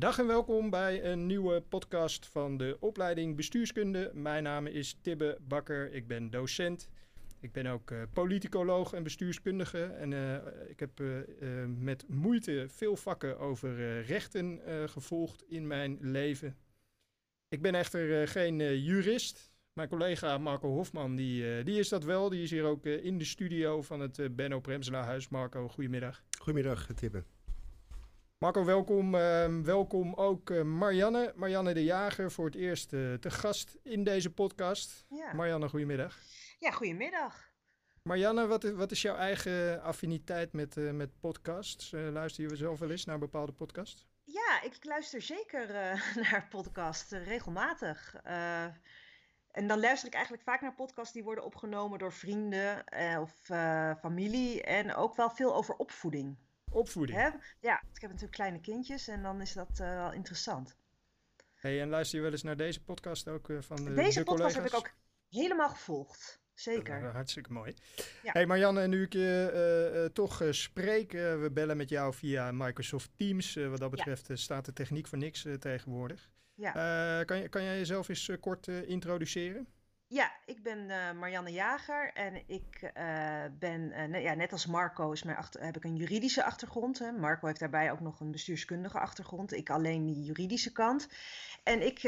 Dag en welkom bij een nieuwe podcast van de opleiding Bestuurskunde. Mijn naam is Tibbe Bakker, ik ben docent. Ik ben ook uh, politicoloog en bestuurskundige. En uh, ik heb uh, met moeite veel vakken over rechten gevolgd in mijn leven. Ik ben echter geen jurist. Mijn collega Marco Hofman, die, die is dat wel. Die is hier ook in de studio van het Benno Premsela Huis. Marco, goedemiddag. Goedemiddag, Tibbe. Marco, welkom. Uh, welkom ook uh, Marianne. Marianne de Jager voor het eerst uh, te gast in deze podcast. Ja. Marianne, goedemiddag. Ja, goedemiddag. Marianne, wat is, wat is jouw eigen affiniteit met, met podcasts? luister je zelf wel eens naar een bepaalde podcast? Ja, ik luister zeker naar podcasts, regelmatig. en dan luister ik eigenlijk vaak naar podcasts die worden opgenomen door vrienden of familie. En ook wel veel over opvoeding. Opvoeding. Hè? Ja, ik heb natuurlijk kleine kindjes en dan is dat uh, wel interessant. Hey, en luister je wel eens naar deze podcast ook uh, van de Deze de podcast heb ik ook helemaal gevolgd. Zeker. Uh, hartstikke mooi. Ja. Hey Marianne, nu ik je toch spreek, we bellen met jou via Microsoft Teams. wat dat betreft staat de techniek voor niks tegenwoordig. Ja. kan, je, kan jij jezelf eens kort introduceren? Ja, ik ben uh, Marianne Jager en ik uh, ben, uh, ja, net als Marco is mijn achter, heb ik een juridische achtergrond. Hè. Marco heeft daarbij ook nog een bestuurskundige achtergrond. Ik alleen die juridische kant. En ik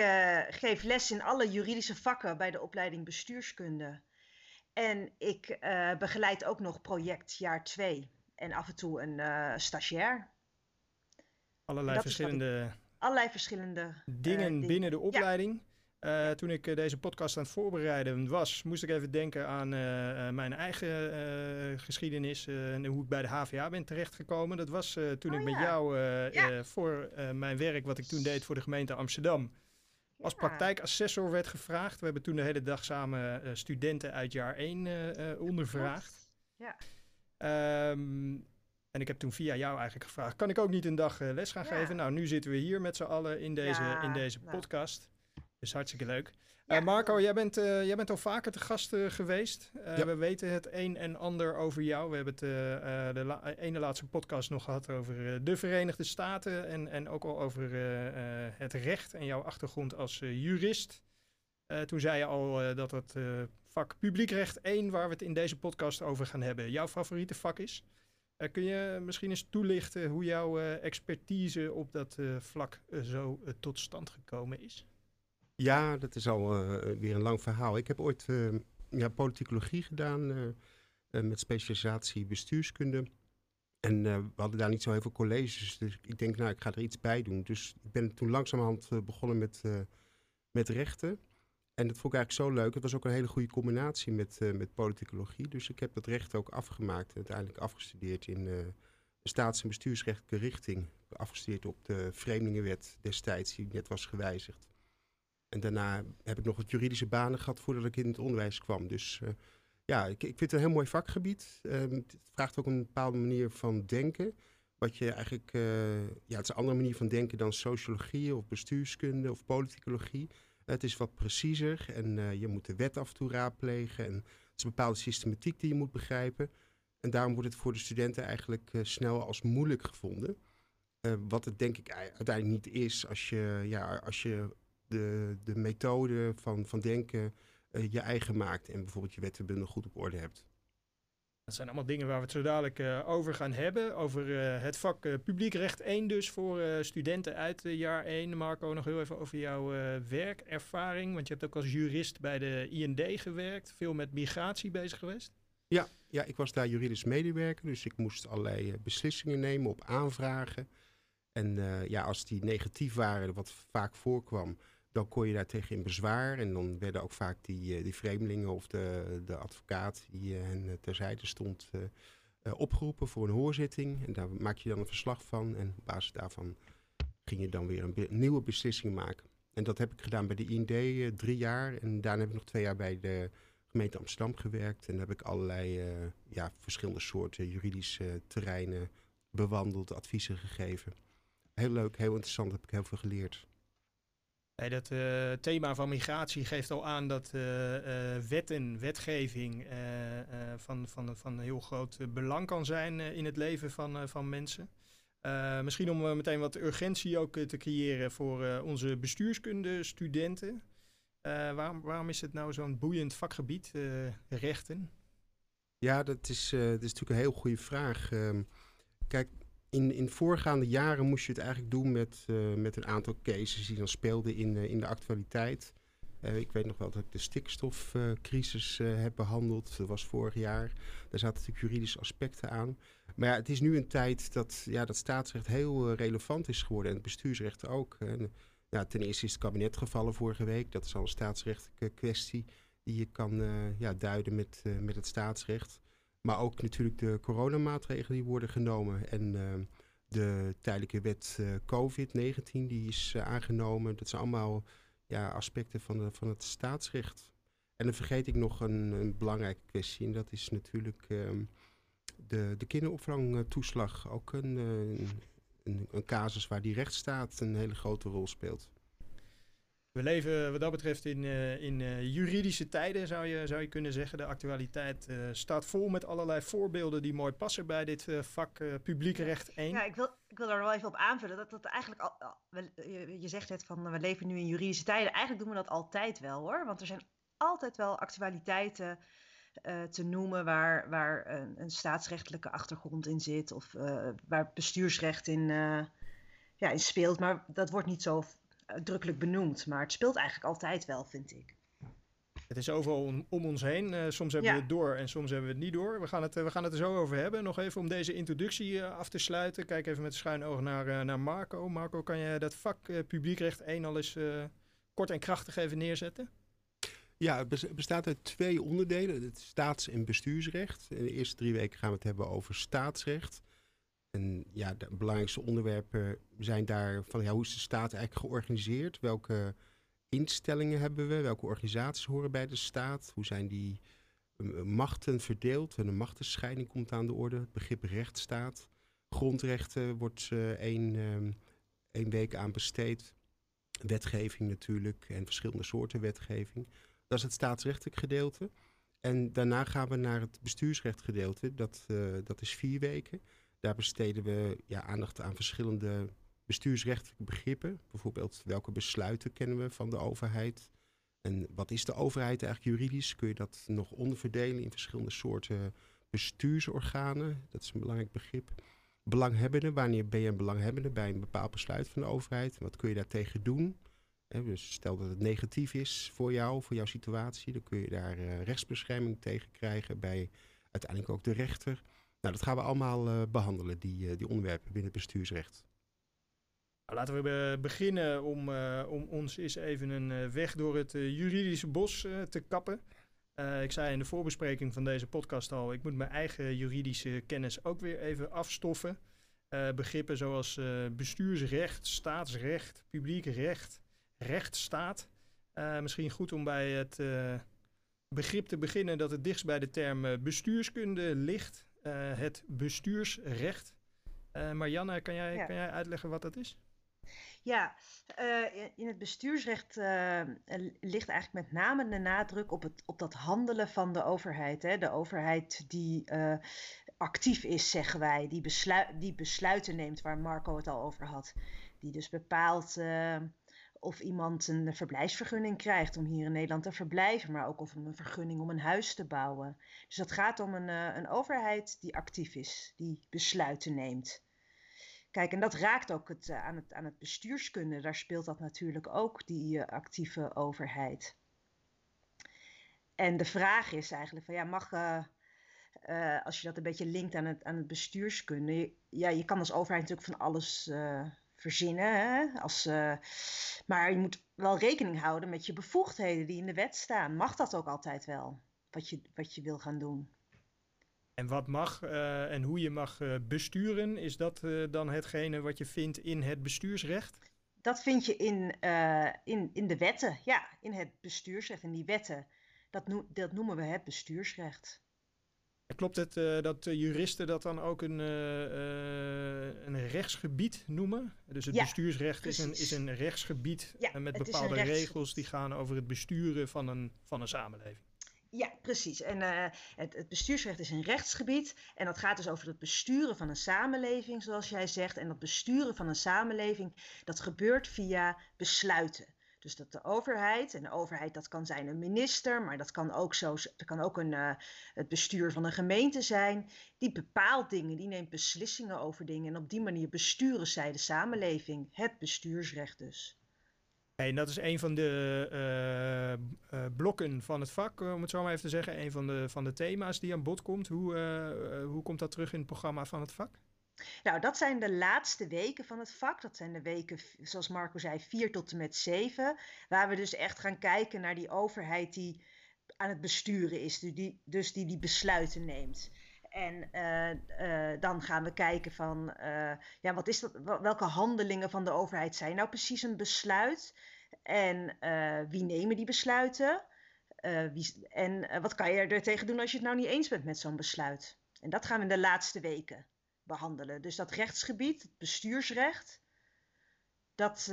geef les in alle juridische vakken bij de opleiding bestuurskunde. En ik begeleid ook nog project jaar 2 en af en toe een stagiair. Allerlei verschillende... allerlei verschillende dingen, dingen, binnen de opleiding. Ja. Uh, toen ik uh, deze podcast aan het voorbereiden was, moest ik even denken aan uh, mijn eigen geschiedenis en hoe ik bij de HVA ben terechtgekomen. Dat was toen oh, ik ja. met jou ja. voor mijn werk, wat ik toen deed voor de gemeente Amsterdam, als praktijkassessor werd gevraagd. We hebben toen de hele dag samen studenten uit jaar 1 ondervraagd. Ja. Um, en ik heb toen via jou eigenlijk gevraagd: kan ik ook niet een dag les gaan geven? Nou, nu zitten we hier met z'n allen in deze, in deze nou. podcast. Dus hartstikke leuk. Ja. Uh, Marco, jij bent, uh, jij bent al vaker te gast uh, geweest. Ja. We weten het een en ander over jou. We hebben het de la ene laatste podcast nog gehad over de Verenigde Staten. En, en ook al over het recht en jouw achtergrond als jurist. toen zei je al dat het vak publiekrecht 1, waar we het in deze podcast over gaan hebben, jouw favoriete vak is. kun je misschien eens toelichten hoe jouw expertise op dat vlak zo tot stand gekomen is? Ja, dat is al uh, weer een lang verhaal. Ik heb ooit uh, ja, politicologie gedaan uh, met specialisatie bestuurskunde. En we hadden daar niet zo heel veel colleges, dus ik denk, nou, ik ga er iets bij doen. Dus ik ben toen langzamerhand begonnen met, met rechten. En dat vond ik eigenlijk zo leuk. Het was ook een hele goede combinatie met, met politicologie. Dus ik heb dat recht ook afgemaakt uiteindelijk afgestudeerd in de staats- en bestuursrechtelijke richting. Afgestudeerd op de Vreemdelingenwet destijds, die net was gewijzigd. En daarna heb ik nog wat juridische banen gehad voordat ik in het onderwijs kwam. Dus uh, ja, ik, ik, vind het een heel mooi vakgebied. Uh, het vraagt ook een bepaalde manier van denken. Wat je eigenlijk, uh, ja, het is een andere manier van denken dan sociologie of bestuurskunde of politicologie. het is wat preciezer en je moet de wet af en toe raadplegen. En het is een bepaalde systematiek die je moet begrijpen. En daarom wordt het voor de studenten eigenlijk snel als moeilijk gevonden. wat het denk ik uiteindelijk niet is als je, ja, als je de, de methode van, van denken uh, je eigen maakt en bijvoorbeeld je wettenbundel goed op orde hebt. Dat zijn allemaal dingen waar we het zo dadelijk uh, over gaan hebben. Over uh, het vak uh, publiekrecht 1 dus voor studenten uit jaar 1. Marco, nog heel even over jouw werkervaring. Want je hebt ook als jurist bij de IND gewerkt. Veel met migratie bezig geweest. Ja, ja ik was daar juridisch medewerker. Dus ik moest allerlei beslissingen nemen op aanvragen. En ja, als die negatief waren, wat vaak voorkwam dan kon je daar tegen in bezwaar. En dan werden ook vaak die, eh, die vreemdelingen of de, de advocaat die eh, hen terzijde stond opgeroepen voor een hoorzitting. En daar maak je dan een verslag van. En op basis daarvan ging je dan weer een nieuwe beslissing maken. En dat heb ik gedaan bij de IND drie jaar. En daarna heb ik nog twee jaar bij de gemeente Amsterdam gewerkt. En daar heb ik allerlei ja, verschillende soorten juridische terreinen bewandeld, adviezen gegeven. Heel leuk, heel interessant, heb ik heel veel geleerd. Hey, dat uh, thema van migratie geeft al aan dat uh, uh, wetten, wetgeving van, van, van heel groot belang kan zijn in het leven van, van mensen. misschien om meteen wat urgentie ook te creëren voor onze bestuurskunde studenten. waarom, waarom is het nou zo'n boeiend vakgebied, rechten? Ja, dat is, dat is natuurlijk een heel goede vraag. Ehm, kijk, in, in voorgaande jaren moest je het eigenlijk doen met, met een aantal cases die dan speelden in, in de actualiteit. Uh, ik weet nog wel dat ik de stikstofcrisis heb behandeld. Dat was vorig jaar. Daar zaten natuurlijk juridische aspecten aan. Maar ja, het is nu een tijd dat, ja, dat staatsrecht heel relevant is geworden. En het bestuursrecht ook. En, ja, ten eerste is het kabinet gevallen vorige week. Dat is al een staatsrechtelijke kwestie die je kan ja, duiden met, met het staatsrecht. Maar ook natuurlijk de coronamaatregelen die worden genomen. En de tijdelijke wet COVID-19 die is aangenomen. Dat zijn allemaal ja, aspecten van, de, van het staatsrecht. En dan vergeet ik nog een, een belangrijke kwestie. En dat is natuurlijk um, de, de kinderopvangtoeslag. Ook een, een, een, een casus waar die rechtsstaat een hele grote rol speelt. We leven wat dat betreft in, uh, in uh, juridische tijden, zou je, zou je kunnen zeggen. De actualiteit uh, staat vol met allerlei voorbeelden die mooi passen bij dit vak publiek recht 1. Ja, ik wil, ik wil daar wel even op aanvullen. Dat dat eigenlijk al, al je, je, zegt het van we leven nu in juridische tijden. Eigenlijk doen we dat altijd wel hoor. Want er zijn altijd wel actualiteiten te noemen waar, waar een, een, staatsrechtelijke achtergrond in zit. Of waar bestuursrecht in, ja, in speelt. Maar dat wordt niet zo uitdrukkelijk benoemd. Maar het speelt eigenlijk altijd wel, vind ik. Het is overal om, om ons heen. Uh, soms hebben we het door en soms hebben we het niet door. We gaan het, uh, we gaan het er zo over hebben. Nog even om deze introductie uh, af te sluiten. Kijk even met schuin oog naar, naar Marco. Marco, kan je dat vak publiekrecht 1 al eens kort en krachtig even neerzetten? Ja, het bestaat uit twee onderdelen. Het staats- en bestuursrecht. In de eerste drie weken gaan we het hebben over staatsrecht. En ja, de belangrijkste onderwerpen zijn daar van ja, hoe is de staat eigenlijk georganiseerd? Welke instellingen hebben we? Welke organisaties horen bij de staat? Hoe zijn die uh, machten verdeeld? En een machtenscheiding komt aan de orde. Het begrip rechtsstaat. Grondrechten wordt uh, één, um, één week aan besteed. Wetgeving natuurlijk en verschillende soorten wetgeving. Dat is het staatsrechtelijk gedeelte. En daarna gaan we naar het bestuursrecht gedeelte. Dat, dat is vier weken. Daar besteden we ja, aandacht aan verschillende bestuursrechtelijke begrippen. Bijvoorbeeld welke besluiten kennen we van de overheid? En wat is de overheid eigenlijk juridisch? Kun je dat nog onderverdelen in verschillende soorten bestuursorganen? Dat is een belangrijk begrip. Belanghebbende, wanneer ben je een belanghebbende bij een bepaald besluit van de overheid? Wat kun je daartegen doen? dus stel dat het negatief is voor jou, voor jouw situatie, dan kun je daar uh, rechtsbescherming tegen krijgen bij uiteindelijk ook de rechter. Nou, dat gaan we allemaal uh, behandelen, die, uh, die onderwerpen binnen bestuursrecht. Nou, laten we beginnen om, uh, om ons eens even een weg door het juridische bos te kappen. ik zei in de voorbespreking van deze podcast al, ik moet mijn eigen juridische kennis ook weer even afstoffen. begrippen zoals bestuursrecht, staatsrecht, publiek recht, rechtsstaat. misschien goed om bij het begrip te beginnen dat het dichtst bij de term bestuurskunde ligt. Eh, het bestuursrecht. Uh, Marianne, kan jij, kan jij uitleggen wat dat is? Ja, uh, in het bestuursrecht ligt eigenlijk met name de nadruk op, het, op dat handelen van de overheid. Hè? De overheid die actief is, zeggen wij, die, besluit, die besluiten neemt, waar Marco het al over had. Die dus bepaalt of iemand een verblijfsvergunning krijgt om hier in Nederland te verblijven, maar ook of een vergunning om een huis te bouwen. Dus dat gaat om een, uh, een overheid die actief is, die besluiten neemt. Kijk, en dat raakt ook het, uh, aan, het, aan het bestuurskunde. Daar speelt dat natuurlijk ook, die uh, actieve overheid. En de vraag is eigenlijk van ja, mag, als je dat een beetje linkt aan het, aan het bestuurskunde, ja, je kan als overheid natuurlijk van alles verzinnen. Als, uh, maar je moet wel rekening houden met je bevoegdheden die in de wet staan. Mag dat ook altijd wel, wat je, wat je wil gaan doen? En wat mag uh, en hoe je mag uh, besturen, is dat dan hetgene wat je vindt in het bestuursrecht? Dat vind je in, in, in de wetten, ja, in het bestuursrecht, in die wetten. Dat, no dat noemen we het bestuursrecht. Klopt het uh, dat juristen dat dan ook een, uh, een rechtsgebied noemen? Dus het bestuursrecht is een, is een rechtsgebied ja, met bepaalde regels die gaan over het besturen van een, van een samenleving. Ja, precies. En uh, het, het, bestuursrecht is een rechtsgebied. En dat gaat dus over het besturen van een samenleving, zoals jij zegt. En dat besturen van een samenleving, dat gebeurt via besluiten. Dus dat de overheid, en de overheid dat kan zijn een minister, maar dat kan ook, zo, dat kan ook een, uh, het bestuur van een gemeente zijn, die bepaalt dingen, die neemt beslissingen over dingen. En op die manier besturen zij de samenleving, het bestuursrecht dus. En dat is een van de uh, uh, blokken van het vak, om het zo maar even te zeggen. Een van de, van de thema's die aan bod komt. Hoe, hoe komt dat terug in het programma van het vak? Nou, dat zijn de laatste weken van het vak. Dat zijn de weken, zoals Marco zei, 4 tot en met 7. Waar we dus echt gaan kijken naar die overheid die aan het besturen is. Die dus die, die besluiten neemt. En uh, uh, dan gaan we kijken van, uh, ja, wat is dat, welke handelingen van de overheid zijn nou precies een besluit? En wie nemen die besluiten? Wie, en wat kan je er tegen doen als je het nou niet eens bent met zo'n besluit? En dat gaan we in de laatste weken behandelen. Dus dat rechtsgebied, het bestuursrecht, dat,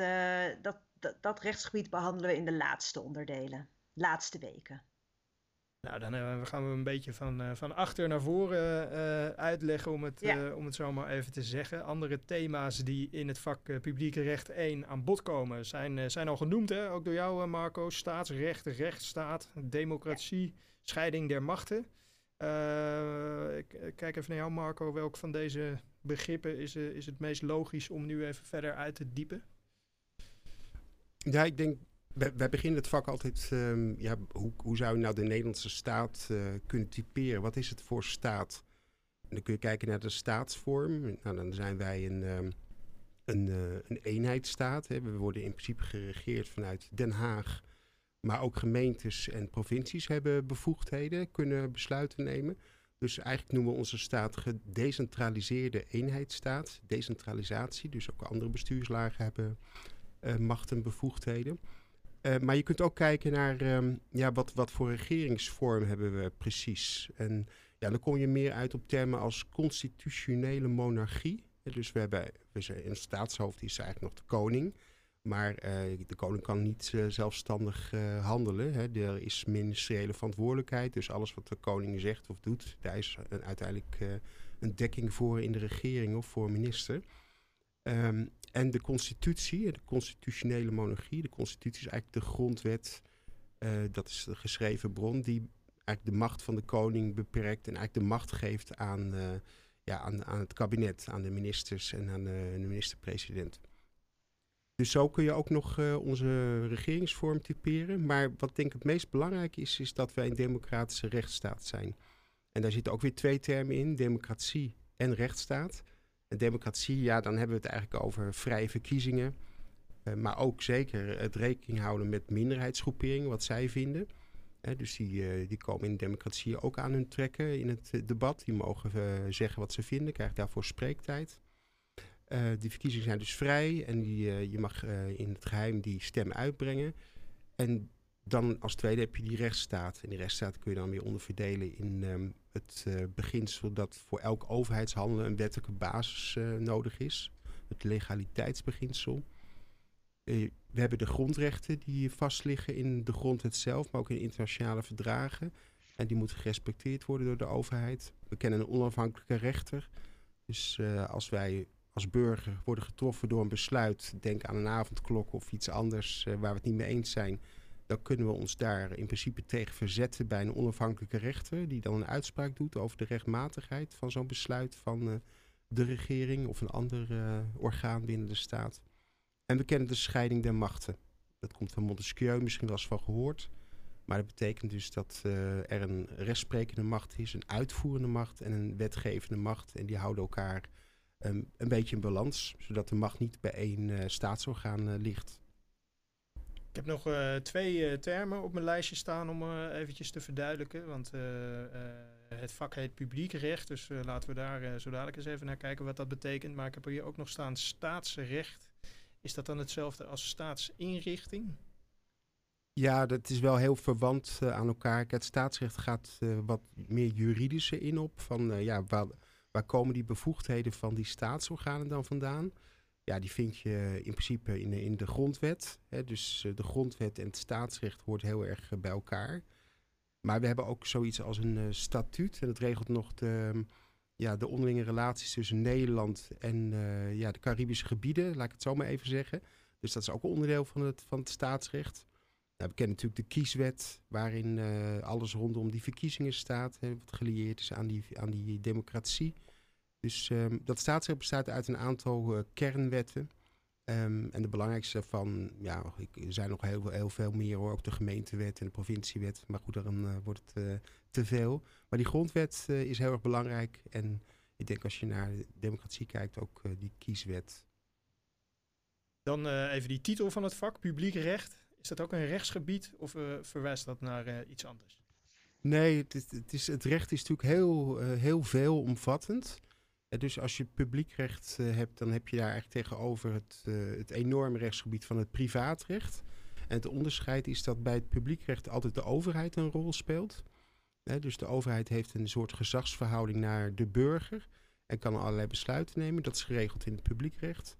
dat, dat, dat rechtsgebied behandelen we in de laatste onderdelen, laatste weken. Nou, dan uh, gaan we een beetje van, uh, van achter naar voren uh, uitleggen, om het, ja. om het zo maar even te zeggen. Andere thema's die in het vak publieke recht 1 aan bod komen, zijn, zijn al genoemd, hè? ook door jou Marco. Staatsrecht, rechtsstaat, democratie, ja. scheiding der machten. Ik kijk even naar jou Marco, welk van deze begrippen is, is het meest logisch om nu even verder uit te diepen? Ja, ik denk wij, beginnen het vak altijd, um, ja, hoe, hoe zou je nou de Nederlandse staat uh, kunnen typeren? Wat is het voor staat? En dan kun je kijken naar de staatsvorm. Nou, dan zijn wij een, um, een, een eenheidsstaat. Hè. We worden in principe geregeerd vanuit Den Haag. Maar ook gemeentes en provincies hebben bevoegdheden, kunnen besluiten nemen. Dus eigenlijk noemen we onze staat gedecentraliseerde eenheidsstaat. Decentralisatie, dus ook andere bestuurslagen hebben uh, macht en bevoegdheden. Uh, maar je kunt ook kijken naar um, ja, wat, wat voor regeringsvorm hebben we precies. En ja, dan kom je meer uit op termen als constitutionele monarchie. Dus we hebben we zijn een staatshoofd, die is eigenlijk nog de koning. Maar uh, de koning kan niet uh, zelfstandig handelen. Hè. Er is ministeriële verantwoordelijkheid. Dus alles wat de koning zegt of doet, daar is uiteindelijk een dekking voor in de regering of voor minister. Um, en de constitutie, de constitutionele monarchie, de constitutie is eigenlijk de grondwet, dat is de geschreven bron, die eigenlijk de macht van de koning beperkt en eigenlijk de macht geeft aan, ja, aan, aan het kabinet, aan de ministers en aan de minister-president. Dus zo kun je ook nog uh, onze regeringsvorm typeren. Maar wat denk ik het meest belangrijk is, is dat wij een democratische rechtsstaat zijn. En daar zitten ook weer twee termen in, democratie en rechtsstaat democratie, ja, dan hebben we het eigenlijk over vrije verkiezingen. Uh, maar ook zeker het rekening houden met minderheidsgroeperingen, wat zij vinden. Dus die, uh, die komen in de democratie ook aan hun trekken in het debat. Die mogen zeggen wat ze vinden, krijgen daarvoor spreektijd. Die verkiezingen zijn dus vrij en die, je mag in het geheim die stem uitbrengen. En dan als tweede heb je die rechtsstaat. En die rechtsstaat kun je dan weer onderverdelen in um, het beginsel dat voor elk overheidshandelen een wettelijke basis nodig is. Het legaliteitsbeginsel. We hebben de grondrechten die vastliggen in de grondwet zelf, maar ook in internationale verdragen. En die moeten gerespecteerd worden door de overheid. We kennen een onafhankelijke rechter. Dus als wij als burger worden getroffen door een besluit, denk aan een avondklok of iets anders waar we het niet mee eens zijn, dan kunnen we ons daar in principe tegen verzetten bij een onafhankelijke rechter, die dan een uitspraak doet over de rechtmatigheid van zo'n besluit van uh, de regering of een ander uh, orgaan binnen de staat. En we kennen de scheiding der machten. Dat komt van Montesquieu, misschien wel eens van gehoord. Maar dat betekent dus dat er een rechtsprekende macht is, een uitvoerende macht en een wetgevende macht. En die houden elkaar um, een beetje in balans, zodat de macht niet bij één staatsorgaan ligt. Ik heb nog uh, twee uh, termen op mijn lijstje staan om uh, eventjes te verduidelijken. Want het vak heet publiek recht, dus laten we daar zo dadelijk eens even naar kijken wat dat betekent. Maar ik heb hier ook nog staan staatsrecht. Is dat dan hetzelfde als staatsinrichting? Ja, dat is wel heel verwant aan elkaar. Het staatsrecht gaat wat meer juridische in op. Van ja, waar, waar komen die bevoegdheden van die staatsorganen dan vandaan? ja, die vind je in principe in, in de grondwet. Hè, dus eh, de grondwet en het staatsrecht hoort heel erg eh, bij elkaar. Maar we hebben ook zoiets als een statuut. En dat regelt nog de, ja, de onderlinge relaties tussen Nederland en ja, de Caribische gebieden, laat ik het zo maar even zeggen. Dus dat is ook onderdeel van het, van het staatsrecht. Nou, we kennen natuurlijk de kieswet, waarin alles rondom die verkiezingen staat, hè, wat gelieerd is aan die, aan die democratie. Dus ehm, dat staatsrecht bestaat uit een aantal uh, kernwetten. Um, en de belangrijkste daarvan, ja, er zijn nog heel, heel veel meer hoor. Ook de gemeentewet en de provinciewet. Maar goed, dan uh, wordt het uh, te veel. Maar die grondwet is heel erg belangrijk. En ik denk als je naar democratie kijkt, ook die kieswet. Dan even die titel van het vak, publiek recht. Is dat ook een rechtsgebied of verwijst dat naar iets anders? Nee, het, het, is, het recht is natuurlijk heel, heel veelomvattend dus als je publiekrecht uh, hebt, dan heb je daar eigenlijk tegenover het, uh, het enorme rechtsgebied van het privaatrecht. En het onderscheid is dat bij het publiekrecht altijd de overheid een rol speelt. dus de overheid heeft een soort gezagsverhouding naar de burger en kan allerlei besluiten nemen. Dat is geregeld in het publiekrecht.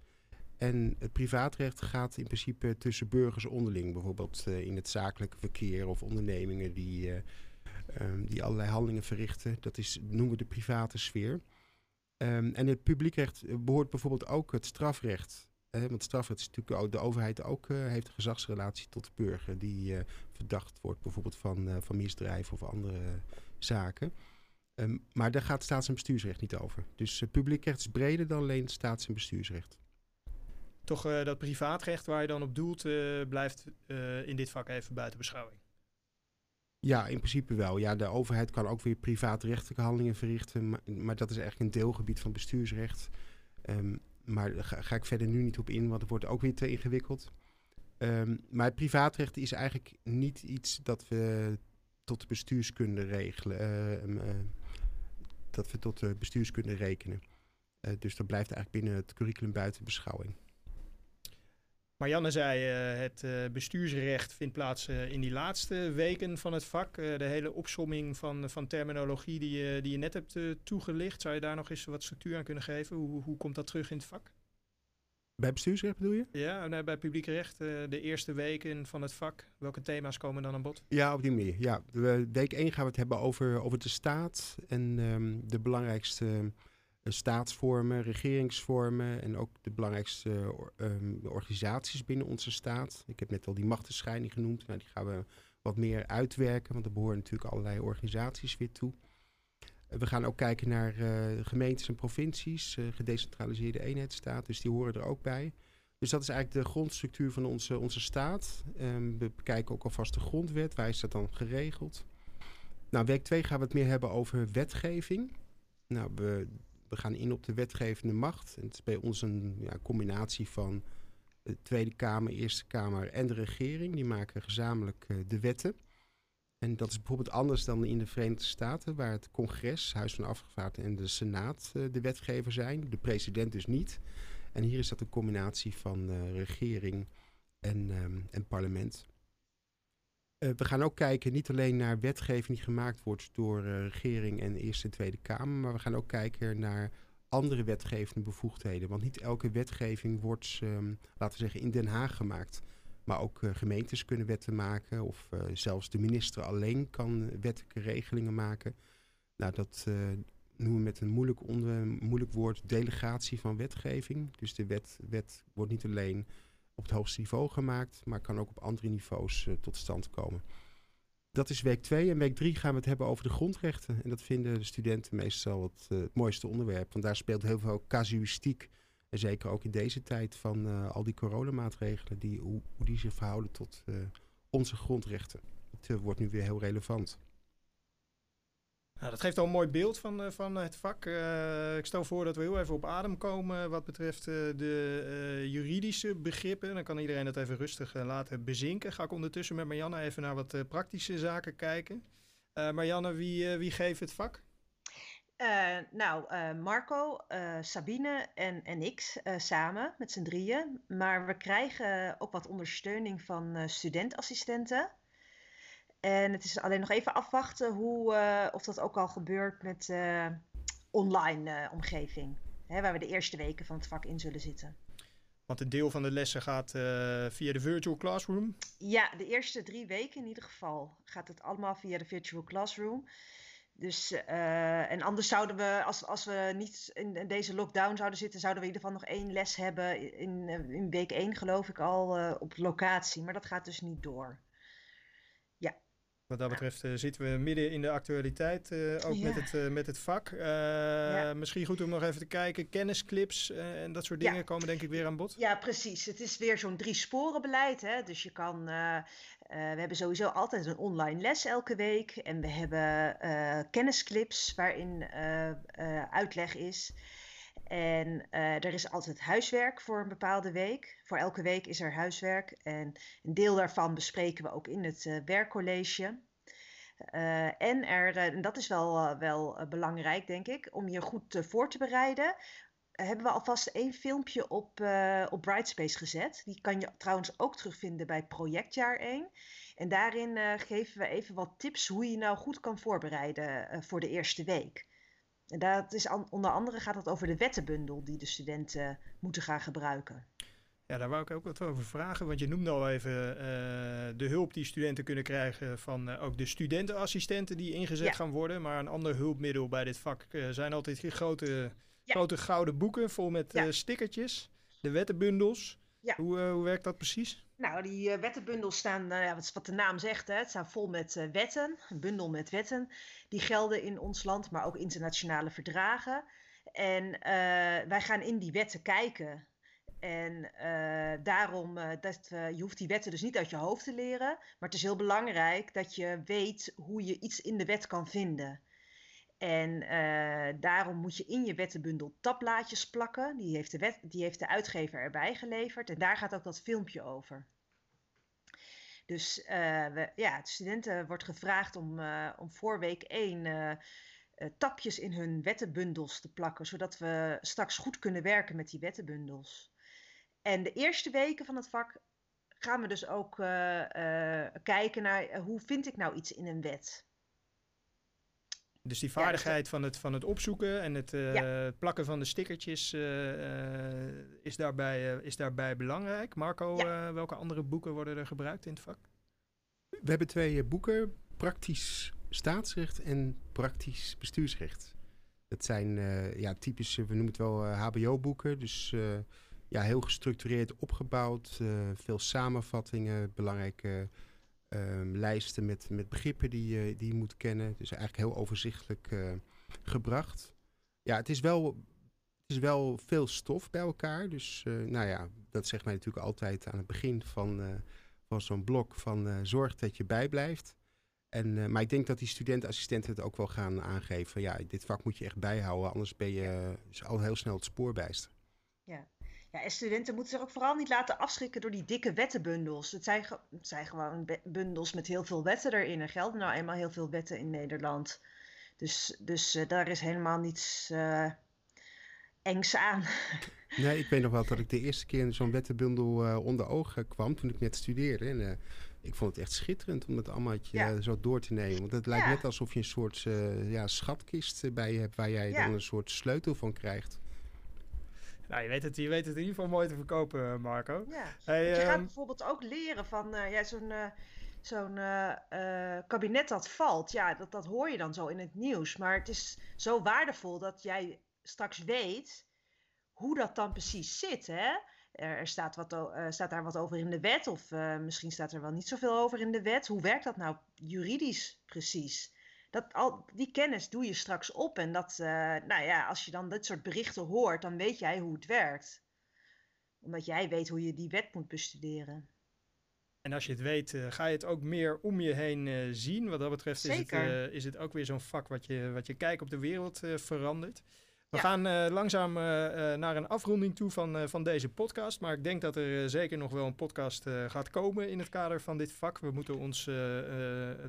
En het privaatrecht gaat in principe tussen burgers onderling, bijvoorbeeld in het zakelijke verkeer of ondernemingen die, um, die allerlei handelingen verrichten. Dat is, noemen we de private sfeer. Um, en het publiekrecht behoort bijvoorbeeld ook het strafrecht. Uh, want strafrecht is natuurlijk de overheid ook uh, heeft een gezagsrelatie tot de burger die uh, verdacht wordt bijvoorbeeld van, van misdrijven of andere zaken. Um, maar daar gaat staats- en bestuursrecht niet over. Dus publiekrecht is breder dan alleen staats- en bestuursrecht. Toch dat privaatrecht waar je dan op doelt blijft in dit vak even buiten beschouwing. Ja, in principe wel. Ja, de overheid kan ook weer privaatrechtelijke handelingen verrichten, maar, dat is eigenlijk een deelgebied van bestuursrecht. Um, maar daar ga, ik verder nu niet op in, want het wordt ook weer te ingewikkeld. Um, maar privaatrecht is eigenlijk niet iets dat we tot de bestuurskunde regelen, uh, uh, dat we tot de bestuurskunde rekenen. Uh, dus dat blijft eigenlijk binnen het curriculum buiten beschouwing. Marianne zei, uh, het uh, bestuursrecht vindt plaats uh, in die laatste weken van het vak. de hele opsomming van, van terminologie die, je die je net hebt toegelicht. Zou je daar nog eens wat structuur aan kunnen geven? Hoe, hoe komt dat terug in het vak? Bij bestuursrecht bedoel je? Ja, nee, bij publiek recht. de eerste weken van het vak. Welke thema's komen dan aan bod? Ja, op die manier. Ja, week 1 gaan we het hebben over, over de staat en um, de belangrijkste staatsvormen, regeringsvormen en ook de belangrijkste um, organisaties binnen onze staat. Ik heb net al die machtenscheiding genoemd. Nou, die gaan we wat meer uitwerken, want er behoren natuurlijk allerlei organisaties weer toe. we gaan ook kijken naar gemeentes en provincies, gedecentraliseerde eenheidsstaat, dus die horen er ook bij. Dus dat is eigenlijk de grondstructuur van onze, onze staat. Um, we bekijken ook alvast de grondwet, waar is dat dan geregeld? Nou, week 2 gaan we het meer hebben over wetgeving. Nou, we, we gaan in op de wetgevende macht. En het is bij ons een ja, combinatie van de Tweede Kamer, Eerste Kamer en de regering. Die maken gezamenlijk uh, de wetten. En dat is bijvoorbeeld anders dan in de Verenigde Staten, waar het congres, Huis van Afgevaardigden en de Senaat uh, de wetgever zijn. De president dus niet. En hier is dat een combinatie van uh, regering en, um, en parlement. Uh, we gaan ook kijken niet alleen naar wetgeving die gemaakt wordt door uh, regering en Eerste en Tweede Kamer, maar we gaan ook kijken naar andere wetgevende bevoegdheden. Want niet elke wetgeving wordt, um, laten we zeggen, in Den Haag gemaakt. Maar ook uh, gemeentes kunnen wetten maken of zelfs de minister alleen kan wettelijke regelingen maken. Nou, dat noemen we met een moeilijk, moeilijk woord delegatie van wetgeving. Dus de wet, wet wordt niet alleen op het hoogste niveau gemaakt, maar kan ook op andere niveaus uh, tot stand komen. Dat is week 2. En week 3 gaan we het hebben over de grondrechten. En dat vinden de studenten meestal het, uh, het mooiste onderwerp. Want daar speelt heel veel casuïstiek. En zeker ook in deze tijd van uh, al die coronamaatregelen, die, hoe, hoe, die zich verhouden tot onze grondrechten. Het wordt nu weer heel relevant. Nou, dat geeft al een mooi beeld van, uh, van het vak. Uh, ik stel voor dat we heel even op adem komen wat betreft uh, de juridische begrippen. Dan kan iedereen dat even rustig laten bezinken. Ga ik ondertussen met Marianne even naar wat praktische zaken kijken. Marianne, wie, wie geeft het vak? nou, Marco, Sabine en, en ik samen met z'n drieën. Maar we krijgen ook wat ondersteuning van studentassistenten. En het is alleen nog even afwachten hoe, uh, of dat ook al gebeurt met uh, online uh, omgeving. Hè, waar we de eerste weken van het vak in zullen zitten. Want een deel van de lessen gaat via de virtual classroom. Ja, de eerste drie weken in ieder geval gaat het allemaal via de virtual classroom. Dus, uh, en anders zouden we, als, als we niet in, deze lockdown zouden zitten, zouden we in ieder geval nog één les hebben in, in week één, geloof ik al, uh, op locatie. Maar dat gaat dus niet door. Wat dat betreft uh, zitten we midden in de actualiteit, ook ja. met, het, met het vak. Ja. Misschien goed om nog even te kijken. Kennisclips en dat soort dingen ja. komen denk ik weer aan bod. Ja, precies. Het is weer zo'n drie sporen beleid. Hè? Dus je kan we hebben sowieso altijd een online les elke week. En we hebben kennisclips waarin uitleg is. En er is altijd huiswerk voor een bepaalde week. Voor elke week is er huiswerk. En een deel daarvan bespreken we ook in het werkcollege. en, er, dat is wel, wel belangrijk, denk ik, om je goed voor te bereiden hebben we alvast één filmpje op, uh, op Brightspace gezet. Die kan je trouwens ook terugvinden bij projectjaar 1. En daarin uh, geven we even wat tips hoe je nou goed kan voorbereiden uh, voor de eerste week. En dat is onder andere gaat het over de wettenbundel die de studenten moeten gaan gebruiken. Ja, daar wou ik ook wat over vragen. Want je noemde al even de hulp die studenten kunnen krijgen van ook de studentenassistenten die ingezet ja. gaan worden. Maar een ander hulpmiddel bij dit vak zijn altijd grote Grote gouden boeken vol met ja. stickertjes. De wettenbundels. Ja. Hoe, uh, hoe werkt dat precies? Nou, die uh, wettenbundels staan, nou ja, wat, de naam zegt, hè, het staan vol met wetten. Een bundel met wetten. Die gelden in ons land, maar ook internationale verdragen. En wij gaan in die wetten kijken. En daarom, dat, je hoeft die wetten dus niet uit je hoofd te leren. Maar het is heel belangrijk dat je weet hoe je iets in de wet kan vinden. En uh, daarom moet je in je wettenbundel tabblaadjes plakken. Die heeft, de wet, die heeft de uitgever erbij geleverd. En daar gaat ook dat filmpje over. Dus uh, we, ja, de studenten wordt gevraagd om, uh, om voor week 1 tapjes in hun wettenbundels te plakken. Zodat we straks goed kunnen werken met die wettenbundels. En de eerste weken van het vak gaan we dus ook kijken naar hoe vind ik nou iets in een wet. Dus die vaardigheid van, het, van het opzoeken en het uh, plakken van de stickertjes uh, is, daarbij, is daarbij belangrijk. Marco, welke andere boeken worden er gebruikt in het vak? We hebben twee boeken, praktisch staatsrecht en praktisch bestuursrecht. Dat zijn ja, typische, we noemen het wel HBO-boeken. Dus ja, heel gestructureerd opgebouwd, veel samenvattingen, belangrijke um, lijsten met, met begrippen die, je, die je moet kennen. Dus eigenlijk heel overzichtelijk uh, gebracht. Ja, het is wel, het is wel veel stof bij elkaar. Dus uh, nou ja, dat zegt mij natuurlijk altijd aan het begin van, uh, van zo'n blok van zorg dat je bijblijft. En, maar ik denk dat die studentassistenten het ook wel gaan aangeven. Ja, dit vak moet je echt bijhouden, anders ben je al heel snel het spoor bijster. Ja, ja, en studenten moeten zich ook vooral niet laten afschrikken door die dikke wettenbundels. Het zijn, het zijn gewoon bundels met heel veel wetten erin. Er gelden nou eenmaal heel veel wetten in Nederland. Dus, dus uh, daar is helemaal niets uh, engs aan. Nee, ik weet nog wel dat ik de eerste keer in zo'n wettenbundel uh, onder ogen kwam toen ik net studeerde. En, ik vond het echt schitterend om het allemaal ja. zo door te nemen. Want het lijkt ja. net alsof je een soort ja, schatkist bij je hebt waar jij ja. dan een soort sleutel van krijgt. Nou, je weet, het, je weet het in ieder geval mooi te verkopen, Marco. Ja. Hey, je um... gaat bijvoorbeeld ook leren van uh, ja, zo'n uh, zo'n uh, kabinet dat valt. Ja, dat, dat hoor je dan zo in het nieuws. Maar het is zo waardevol dat jij straks weet hoe dat dan precies zit. Hè? Er staat, wat, staat daar wat over in de wet, of misschien staat er wel niet zoveel over in de wet. Hoe werkt dat nou juridisch precies? Dat, al, die kennis doe je straks op. En dat, uh, nou ja, als je dan dit soort berichten hoort, dan weet jij hoe het werkt. Omdat jij weet hoe je die wet moet bestuderen. En als je het weet, uh, ga je het ook meer om je heen uh, zien. Wat dat betreft is het, is het, ook weer zo'n vak wat je, wat je kijk op de wereld verandert. We gaan uh, langzaam uh, naar een afronding toe van, van deze podcast. Maar ik denk dat er zeker nog wel een podcast gaat komen in het kader van dit vak. We moeten ons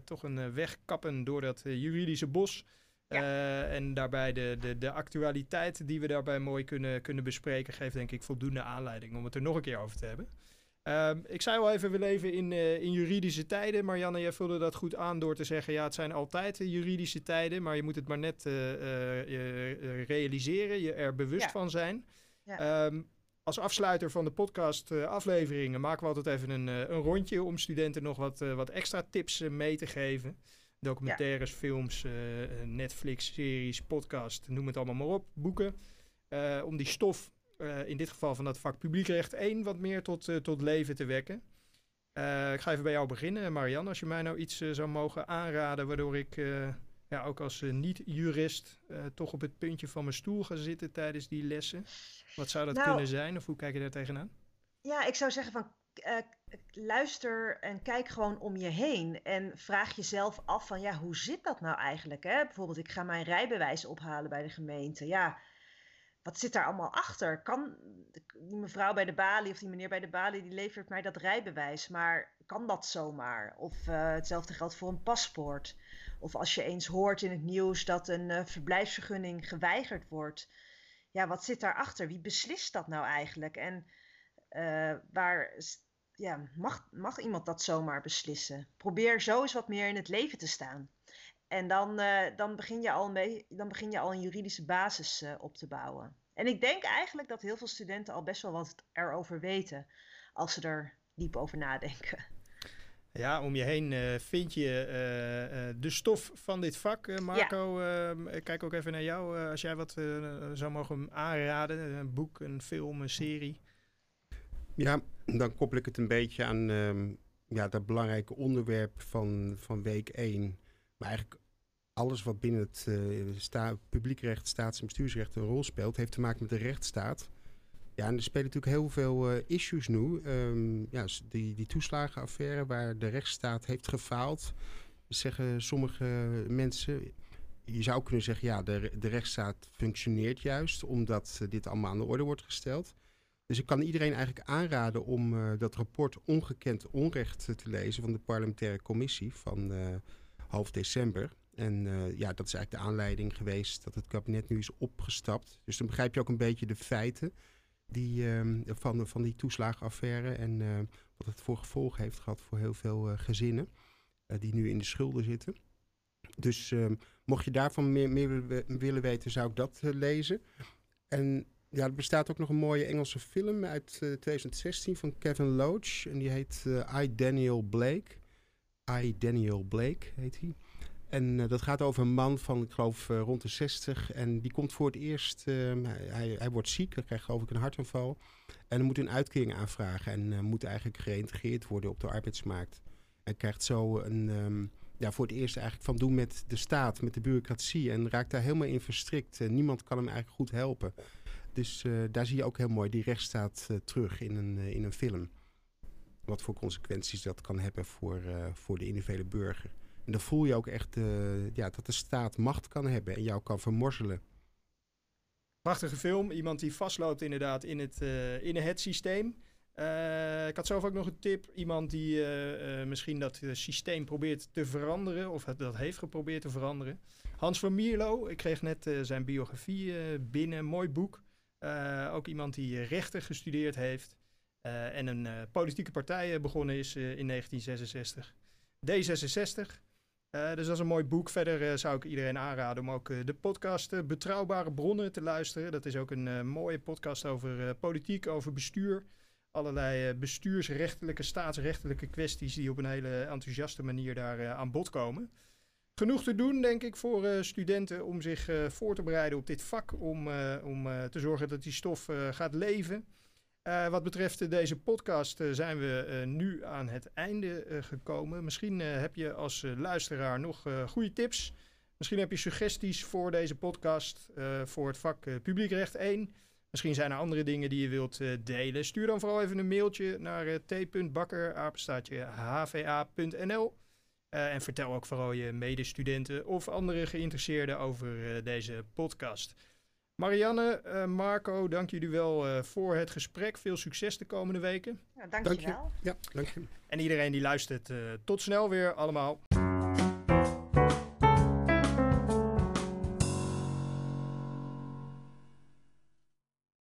toch een weg kappen door dat juridische bos. Ja. en daarbij de, de, de actualiteit die we daarbij mooi kunnen, kunnen bespreken, geeft denk ik voldoende aanleiding om het er nog een keer over te hebben. Um, ik zei al even, we leven in, uh, in juridische tijden. Marianne, jij vulde dat goed aan door te zeggen... ja, het zijn altijd uh, juridische tijden... maar je moet het maar net uh, realiseren, je er bewust ja. van zijn. Ja. Um, Als afsluiter van de podcast afleveringen maken we altijd even een, een rondje om studenten nog wat, wat extra tips mee te geven. Documentaires, films, Netflix, series, podcast, noem het allemaal maar op, boeken. om die stof, in dit geval van dat vak publiekrecht 1, wat meer tot, tot leven te wekken. ik ga even bij jou beginnen, Marianne. Als je mij nou iets zou mogen aanraden waardoor ik ja, ook als niet-jurist toch op het puntje van mijn stoel gaan zitten tijdens die lessen. Wat zou dat nou, kunnen zijn of hoe kijk je daar tegenaan? Ja, ik zou zeggen van uh, luister en kijk gewoon om je heen en vraag jezelf af van ja, hoe zit dat nou eigenlijk? Hè? Bijvoorbeeld ik ga mijn rijbewijs ophalen bij de gemeente. Ja, wat zit daar allemaal achter? Kan die mevrouw bij de balie of die meneer bij de balie, die levert mij dat rijbewijs, maar kan dat zomaar? Of uh, hetzelfde geldt voor een paspoort. Of als je eens hoort in het nieuws dat een uh, verblijfsvergunning geweigerd wordt. Ja, wat zit daarachter? Wie beslist dat nou eigenlijk? En uh, waar ja, mag, mag iemand dat zomaar beslissen? Probeer zo eens wat meer in het leven te staan. En dan, uh, dan, begin, je al mee, dan begin je al een juridische basis op te bouwen. En ik denk eigenlijk dat heel veel studenten al best wel wat erover weten als ze er diep over nadenken. Ja, om je heen uh, vind je uh, uh, de stof van dit vak. Marco, ja. Ehm, kijk ook even naar jou. als jij wat zou mogen aanraden, een boek, een film, een serie. Ja, dan koppel ik het een beetje aan um, ja, dat belangrijke onderwerp van, van week 1. Maar eigenlijk alles wat binnen het sta publiekrecht, staats- en bestuursrecht een rol speelt, heeft te maken met de rechtsstaat. Ja, en er spelen natuurlijk heel veel uh, issues nu. Um, ja, die, die toeslagenaffaire waar de rechtsstaat heeft gefaald, zeggen sommige mensen. Je zou kunnen zeggen, ja, de, de rechtsstaat functioneert juist omdat uh, dit allemaal aan de orde wordt gesteld. Dus ik kan iedereen eigenlijk aanraden om dat rapport Ongekend Onrecht te lezen van de parlementaire commissie van half december. En ja, dat is eigenlijk de aanleiding geweest dat het kabinet nu is opgestapt. Dus dan begrijp je ook een beetje de feiten die, uh, van, van die toeslagenaffaire en uh, wat het voor gevolgen heeft gehad voor heel veel uh, gezinnen eh, die nu in de schulden zitten. Dus ehm, mocht je daarvan meer, meer willen weten, zou ik dat lezen. En ja, er bestaat ook nog een mooie Engelse film uit 2016 van Kevin Loach. En die heet I, Daniel Blake. I, Daniel Blake heet hij. En uh, dat gaat over een man van, ik geloof, uh, rond de 60. En die komt voor het eerst, uh, hij, hij wordt ziek, hij krijgt geloof ik een hartaanval. En dan moet een uitkering aanvragen en moet eigenlijk geïntegreerd worden op de arbeidsmarkt. En krijgt zo een, um, ja, voor het eerst eigenlijk van doen met de staat, met de bureaucratie. En raakt daar helemaal in verstrikt. niemand kan hem eigenlijk goed helpen. Dus daar zie je ook heel mooi die rechtsstaat terug in een, in een film. Wat voor consequenties dat kan hebben voor, voor de individuele burger. En dan voel je ook echt uh, ja, dat de staat macht kan hebben en jou kan vermorzelen. Prachtige film. Iemand die vastloopt inderdaad in het, uh, in het systeem. Uh, ik had zelf ook nog een tip. Iemand die misschien dat systeem probeert te veranderen. Of dat heeft geprobeerd te veranderen. Hans van Mierlo. Ik kreeg net zijn biografie binnen. Mooi boek. ook iemand die rechten gestudeerd heeft. en een politieke partij begonnen is in 1966. D66. Uh, dus dat is een mooi boek. Verder uh, zou ik iedereen aanraden om ook uh, de podcast Betrouwbare Bronnen te luisteren. Dat is ook een mooie podcast over politiek, over bestuur. Allerlei bestuursrechtelijke, staatsrechtelijke kwesties die op een hele enthousiaste manier daar aan bod komen. Genoeg te doen, denk ik, voor studenten om zich voor te bereiden op dit vak. Om, om te zorgen dat die stof gaat leven. Uh, wat betreft deze podcast uh, zijn we uh, nu aan het einde gekomen. Misschien heb je als luisteraar nog goede tips. Misschien heb je suggesties voor deze podcast voor het vak Publiekrecht 1. Misschien zijn er andere dingen die je wilt delen. Stuur dan vooral even een mailtje naar t.bakker.hva.nl En vertel ook vooral je medestudenten of andere geïnteresseerden over deze podcast. Marianne, uh, Marco, dank jullie wel uh, voor het gesprek. Veel succes de komende weken. Ja, dank, dank je wel. Ja, dank je. En iedereen die luistert, uh, tot snel weer allemaal.